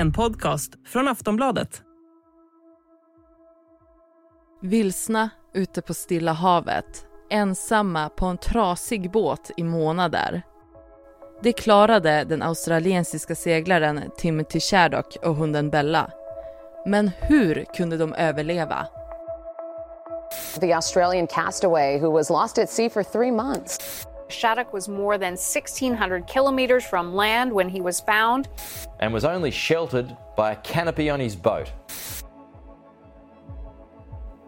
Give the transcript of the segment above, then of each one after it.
En podcast från Aftonbladet. Vilsna ute på Stilla havet, ensamma på en trasig båt i månader. Det klarade den australiensiska seglaren Timothy Shaddock och hunden Bella. Men hur kunde de överleva? The Australian castaway who was lost at sea for three months. Shattuck was more than 1,600 kilometers from land when he was found. and was only sheltered by a canopy on his boat.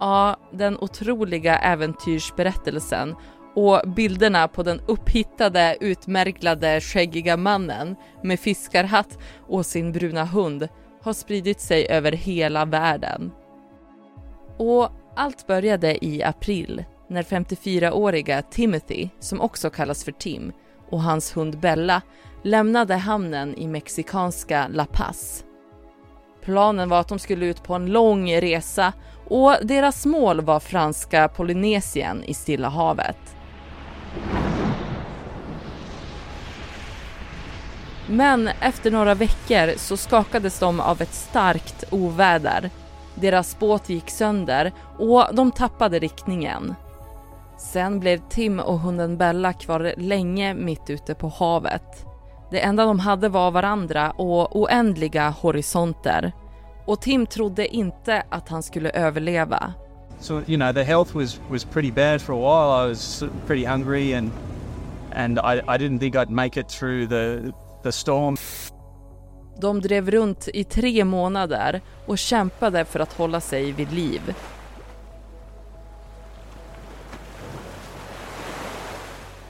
Ja, den otroliga äventyrsberättelsen och bilderna på den upphittade, utmärglade, skäggiga mannen med fiskarhatt och sin bruna hund har spridit sig över hela världen. Och allt började i april när 54-åriga Timothy, som också kallas för Tim, och hans hund Bella lämnade hamnen i mexikanska La Paz. Planen var att de skulle ut på en lång resa och deras mål var franska Polynesien i Stilla havet. Men efter några veckor så skakades de av ett starkt oväder. Deras båt gick sönder och de tappade riktningen. Sen blev Tim och hunden Bella kvar länge mitt ute på havet. Det enda de hade var varandra och oändliga horisonter. Och Tim trodde inte att han skulle överleva. So you know the health was was pretty bad for a while. I was pretty hungry and and I, I didn't think I'd make it through the the storm. De drev runt i tre månader och kämpade för att hålla sig vid liv.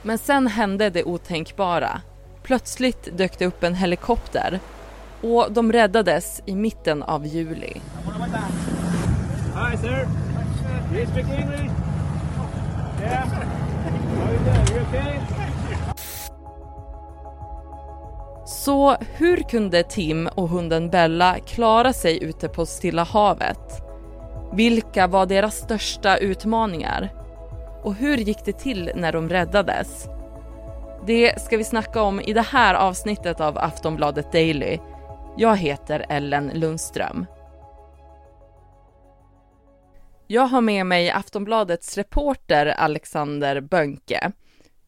Men sen hände det otänkbara. Plötsligt dök det upp en helikopter och de räddades i mitten av juli. Hi, sir. Do you speak English? Yeah. How you okay? Så hur kunde Tim och hunden Bella klara sig ute på Stilla havet? Vilka var deras största utmaningar? Och hur gick det till när de räddades? Det ska vi snacka om i det här avsnittet av Aftonbladet Daily. Jag heter Ellen Lundström. Jag har med mig Aftonbladets reporter Alexander Bönke.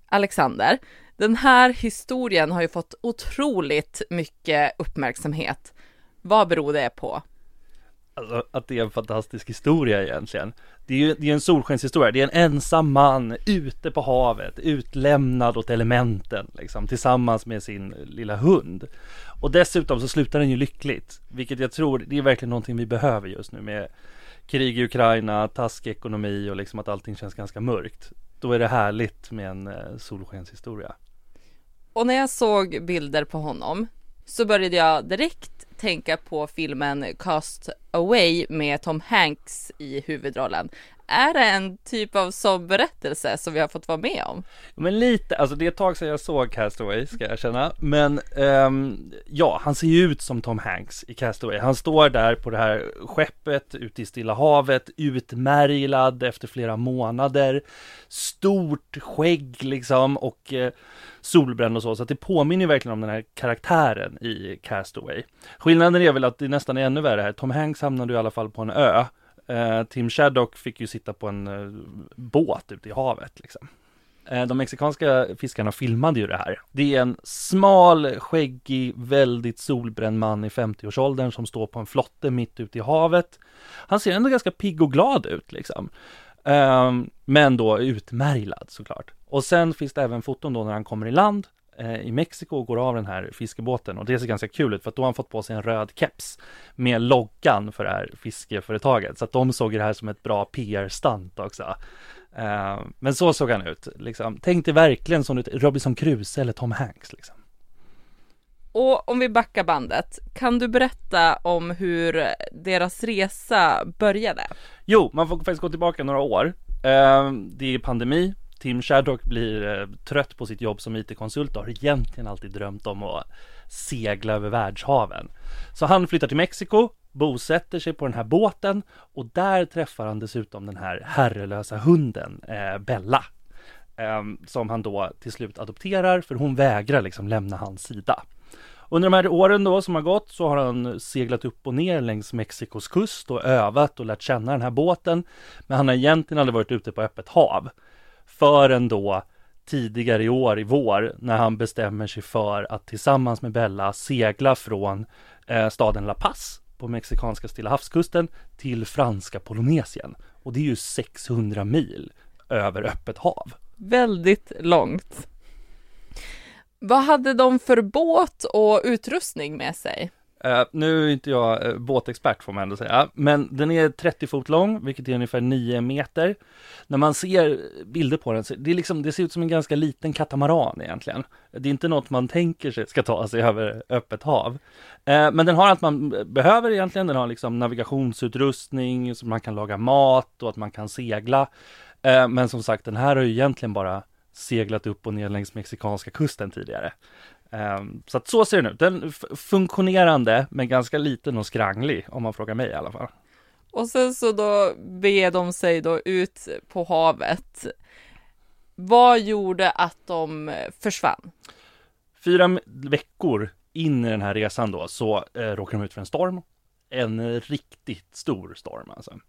Alexander, den här historien har ju fått otroligt mycket uppmärksamhet. Vad beror det på? Alltså att det är en fantastisk historia egentligen. Det är ju det är en solskenshistoria. Det är en ensam man ute på havet, utlämnad åt elementen liksom, tillsammans med sin lilla hund. Och dessutom så slutar den ju lyckligt, vilket jag tror, det är verkligen någonting vi behöver just nu med krig i Ukraina, taskig ekonomi och liksom att allting känns ganska mörkt. Då är det härligt med en eh, solskenshistoria. Och när jag såg bilder på honom så började jag direkt tänka på filmen Cast Away med Tom Hanks i huvudrollen. Är det en typ av sån berättelse som vi har fått vara med om? Men lite, alltså det är ett tag sedan jag såg Castaway ska jag erkänna. Men um, ja, han ser ju ut som Tom Hanks i Castaway. Han står där på det här skeppet ute i Stilla havet, utmärglad efter flera månader. Stort skägg liksom och eh, solbränd och så, så att det påminner verkligen om den här karaktären i Castaway. Skillnaden är väl att det nästan är ännu värre här. Tom Hanks hamnade i alla fall på en ö. Eh, Tim Shaddock fick ju sitta på en eh, båt ute i havet liksom. Eh, de mexikanska fiskarna filmade ju det här. Det är en smal, skäggig, väldigt solbränd man i 50-årsåldern som står på en flotte mitt ute i havet. Han ser ändå ganska pigg och glad ut liksom. Ehm, men då utmärglad såklart. Och sen finns det även foton då när han kommer i land i Mexiko och går av den här fiskebåten och det ser ganska kul ut för att då har han fått på sig en röd keps med loggan för det här fiskeföretaget. Så att de såg det här som ett bra PR-stunt också. Uh, men så såg han ut, liksom. Tänk dig verkligen som Robinson Crusoe eller Tom Hanks liksom. Och om vi backar bandet, kan du berätta om hur deras resa började? Jo, man får faktiskt gå tillbaka några år. Uh, det är pandemi, Tim Shaddock blir eh, trött på sitt jobb som IT-konsult och har egentligen alltid drömt om att segla över världshaven. Så han flyttar till Mexiko, bosätter sig på den här båten och där träffar han dessutom den här herrelösa hunden eh, Bella. Eh, som han då till slut adopterar för hon vägrar liksom lämna hans sida. Under de här åren då som har gått så har han seglat upp och ner längs Mexikos kust och övat och lärt känna den här båten. Men han har egentligen aldrig varit ute på öppet hav. Förrän då tidigare i år, i vår, när han bestämmer sig för att tillsammans med Bella segla från eh, staden La Paz på mexikanska Stilla havskusten till franska Polynesien. Och det är ju 600 mil över öppet hav. Väldigt långt. Vad hade de för båt och utrustning med sig? Uh, nu är inte jag uh, båtexpert får man ändå säga, men den är 30 fot lång, vilket är ungefär 9 meter. När man ser bilder på den, så det, är liksom, det ser ut som en ganska liten katamaran egentligen. Det är inte något man tänker sig ska ta sig över öppet hav. Uh, men den har allt man behöver egentligen, den har liksom navigationsutrustning, så man kan laga mat och att man kan segla. men som sagt, den här har ju egentligen bara seglat upp och ner längs mexikanska kusten tidigare. Um, så att så ser den ut. Den funktionerande, men ganska liten och skranglig, om man frågar mig i alla fall. Och sen så då beger de sig då ut på havet. Vad gjorde att de försvann? Fyra veckor in i den här resan då så eh, råkar de ut för en storm. En riktigt stor storm alltså.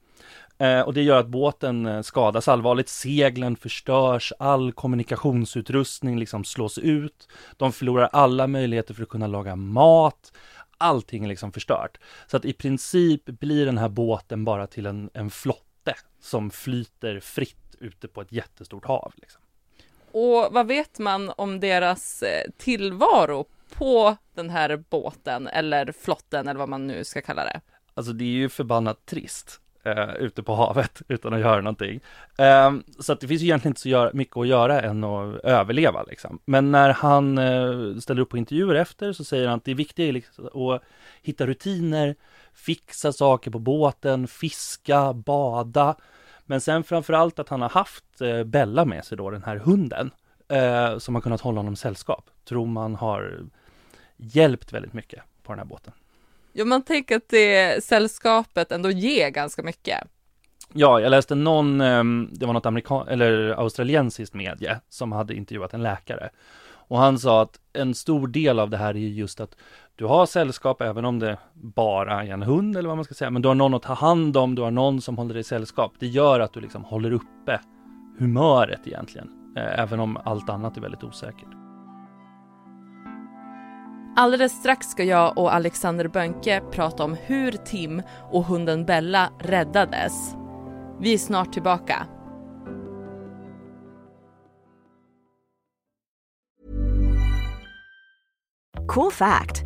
Eh, och det gör att båten eh, skadas allvarligt, seglen förstörs, all kommunikationsutrustning liksom slås ut. De förlorar alla möjligheter för att kunna laga mat. Allting är liksom förstört. Så att i princip blir den här båten bara till en, en flotte som flyter fritt ute på ett jättestort hav. Liksom. Och vad vet man om deras eh, tillvaro på den här båten eller flotten eller vad man nu ska kalla det? Alltså det är ju förbannat trist eh, ute på havet utan att göra någonting. Eh, så att det finns ju egentligen inte så göra, mycket att göra än att överleva liksom. Men när han eh, ställer upp på intervjuer efter så säger han att det är viktigt liksom, att hitta rutiner, fixa saker på båten, fiska, bada. Men sen framförallt att han har haft eh, Bella med sig då, den här hunden, eh, som har kunnat hålla honom sällskap. Tror man har hjälpt väldigt mycket på den här båten. Jo, man tänker att det sällskapet ändå ger ganska mycket. Ja, jag läste någon, ehm, det var något amerikan eller australiensiskt medie som hade intervjuat en läkare. Och han sa att en stor del av det här är just att du har sällskap även om det bara är en hund eller vad man ska säga. Men du har någon att ta hand om, du har någon som håller dig sällskap. Det gör att du liksom håller uppe humöret egentligen. Eh, även om allt annat är väldigt osäkert. Alldeles strax ska jag och Alexander Bönke prata om hur Tim och hunden Bella räddades. Vi är snart tillbaka. Cool fact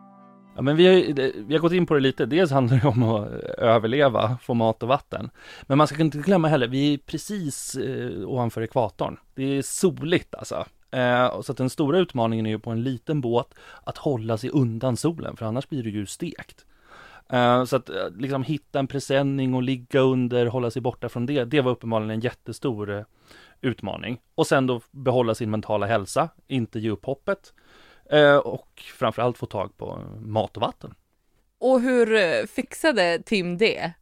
Ja, men vi har, vi har gått in på det lite. Dels handlar det om att överleva, få mat och vatten. Men man ska inte glömma heller, vi är precis eh, ovanför ekvatorn. Det är soligt alltså. Eh, så att den stora utmaningen är ju på en liten båt att hålla sig undan solen, för annars blir det ju stekt. Eh, så att eh, liksom hitta en presenning och ligga under, hålla sig borta från det, det var uppenbarligen en jättestor eh, utmaning. Och sen då behålla sin mentala hälsa, inte ge upp hoppet eh, och framförallt få tag på mat och vatten. Och hur eh, fixade Tim det?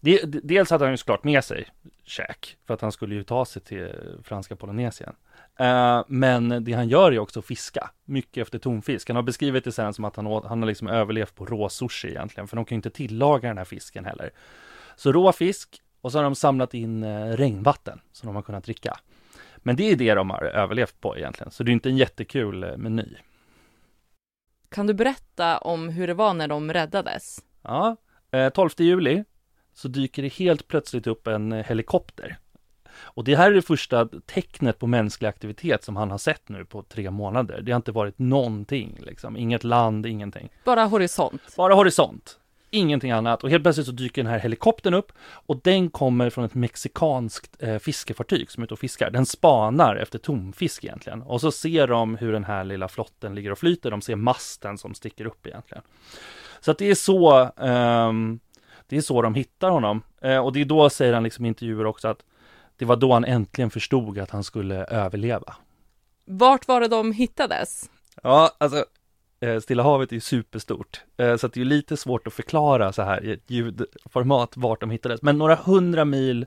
det dels hade han ju såklart med sig käk för att han skulle ju ta sig till franska Polynesien. Uh, men det han gör är också att fiska, mycket efter tonfisk. Han har beskrivit det sen som att han, åt, han har liksom överlevt på rå sushi egentligen, för de kan ju inte tillaga den här fisken heller. Så rå fisk, och så har de samlat in eh, regnvatten som de har kunnat dricka. Men det är det de har överlevt på egentligen, så det är inte en jättekul eh, meny. Kan du berätta om hur det var när de räddades? Ja, 12 eh, juli så dyker det helt plötsligt upp en helikopter. Och det här är det första tecknet på mänsklig aktivitet som han har sett nu på tre månader. Det har inte varit någonting, liksom. Inget land, ingenting. Bara horisont? Bara horisont ingenting annat och helt plötsligt så dyker den här helikoptern upp och den kommer från ett mexikanskt eh, fiskefartyg som är ute och fiskar. Den spanar efter tomfisk egentligen och så ser de hur den här lilla flotten ligger och flyter. De ser masten som sticker upp egentligen. Så att det är så um, Det är så de hittar honom. Eh, och det är då säger han liksom i intervjuer också att det var då han äntligen förstod att han skulle överleva. Vart var det de hittades? Ja, alltså eh, Eh, Stilla havet är ju superstort, eh, så att det är ju lite svårt att förklara så här i ett ljudformat vart de hittades. Men några hundra mil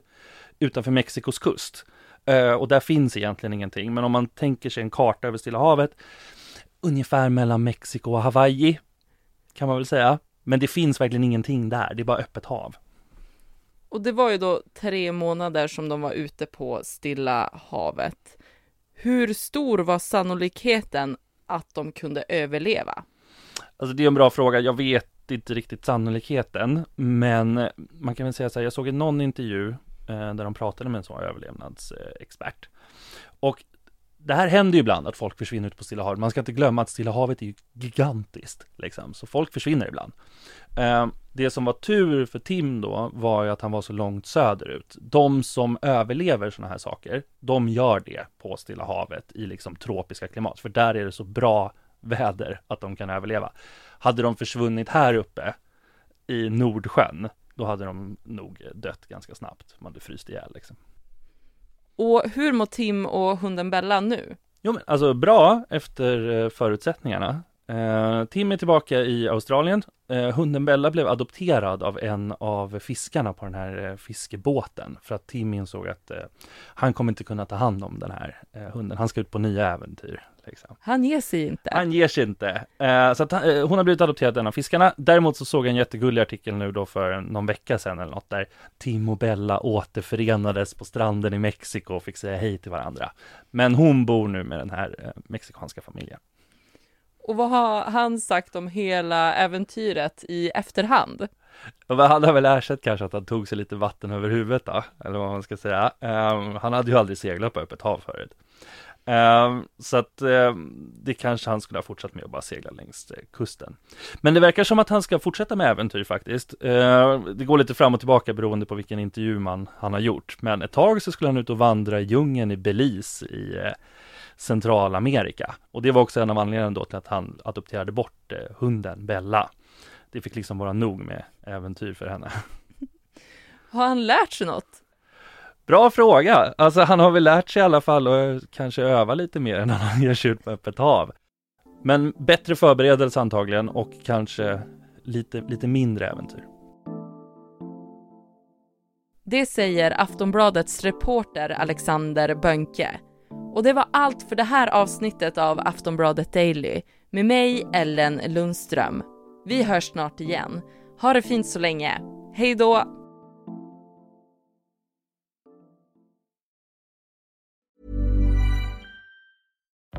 utanför Mexikos kust. Eh, och där finns egentligen ingenting, men om man tänker sig en karta över Stilla havet, ungefär mellan Mexiko och Hawaii, kan man väl säga. Men det finns verkligen ingenting där, det är bara öppet hav. Och det var ju då tre månader som de var ute på Stilla havet. Hur stor var sannolikheten att de kunde överleva? Alltså det är en bra fråga. Jag vet inte riktigt sannolikheten, men eh, man kan väl säga så här, jag såg i någon intervju eh, där de pratade med en sån överlevnadsexpert. Och det här händer ju ibland att folk försvinner ut på Stilla havet. Man ska inte glömma att Stilla havet är ju gigantiskt, liksom. så folk försvinner ibland. Eh, det som var tur för Tim då var ju att han var så långt söderut. De som överlever sådana här saker, de gör det på Stilla havet i liksom tropiska klimat, för där är det så bra väder att de kan överleva. Hade de försvunnit här uppe i Nordsjön, då hade de nog dött ganska snabbt. Man hade fryst ihjäl liksom. Och hur mår Tim och hunden Bella nu? Jo men alltså bra efter eh, förutsättningarna. Eh, Tim är tillbaka i Australien. Eh, hunden Bella blev adopterad av en av fiskarna på den här eh, fiskebåten för att Tim insåg att eh, han kommer inte kunna ta hand om den här eh, hunden. Han ska ut på nya äventyr. Liksom. Han ger sig inte. Han ger sig inte. så att, hon har blivit adopterad en av fiskarna. Däremot så såg jag en jättegullig artikel nu då för någon vecka sedan eller något där Tim och Bella återförenades på stranden i Mexiko och fick säga hej till varandra. Men hon bor nu med den här mexikanska familjen. Och vad har han sagt om hela äventyret i efterhand? Han har väl erkänt kanske att han tog sig lite vatten över huvudet då, eller vad man ska säga. Um, han hade ju aldrig seglat på öppet hav förut. Ehm, så att ehm, det kanske han skulle ha fortsatt med att bara segla längs eh, kusten. Men det verkar som att han ska fortsätta med äventyr faktiskt. Ehm, det går lite fram och tillbaka beroende på vilken intervju man, han har gjort. Men ett tag så skulle han ut och vandra i djungeln i Belize i eh, Centralamerika. Och det var också en av anledningarna då till att han adopterade bort eh, hunden Bella. Det fick liksom vara nog med äventyr för henne. Har han lärt sig något? Bra fråga! Alltså han har väl lärt sig i alla fall och kanske öva lite mer än han ger sig ut på öppet hav. Men bättre förberedelse antagligen och kanske lite, lite mindre äventyr. Det säger Aftonbladets reporter Alexander Bönke och det var allt för det här avsnittet av Aftonbladet Daily med mig, Ellen Lundström. Vi hörs snart igen. Ha det fint så länge. Hej då!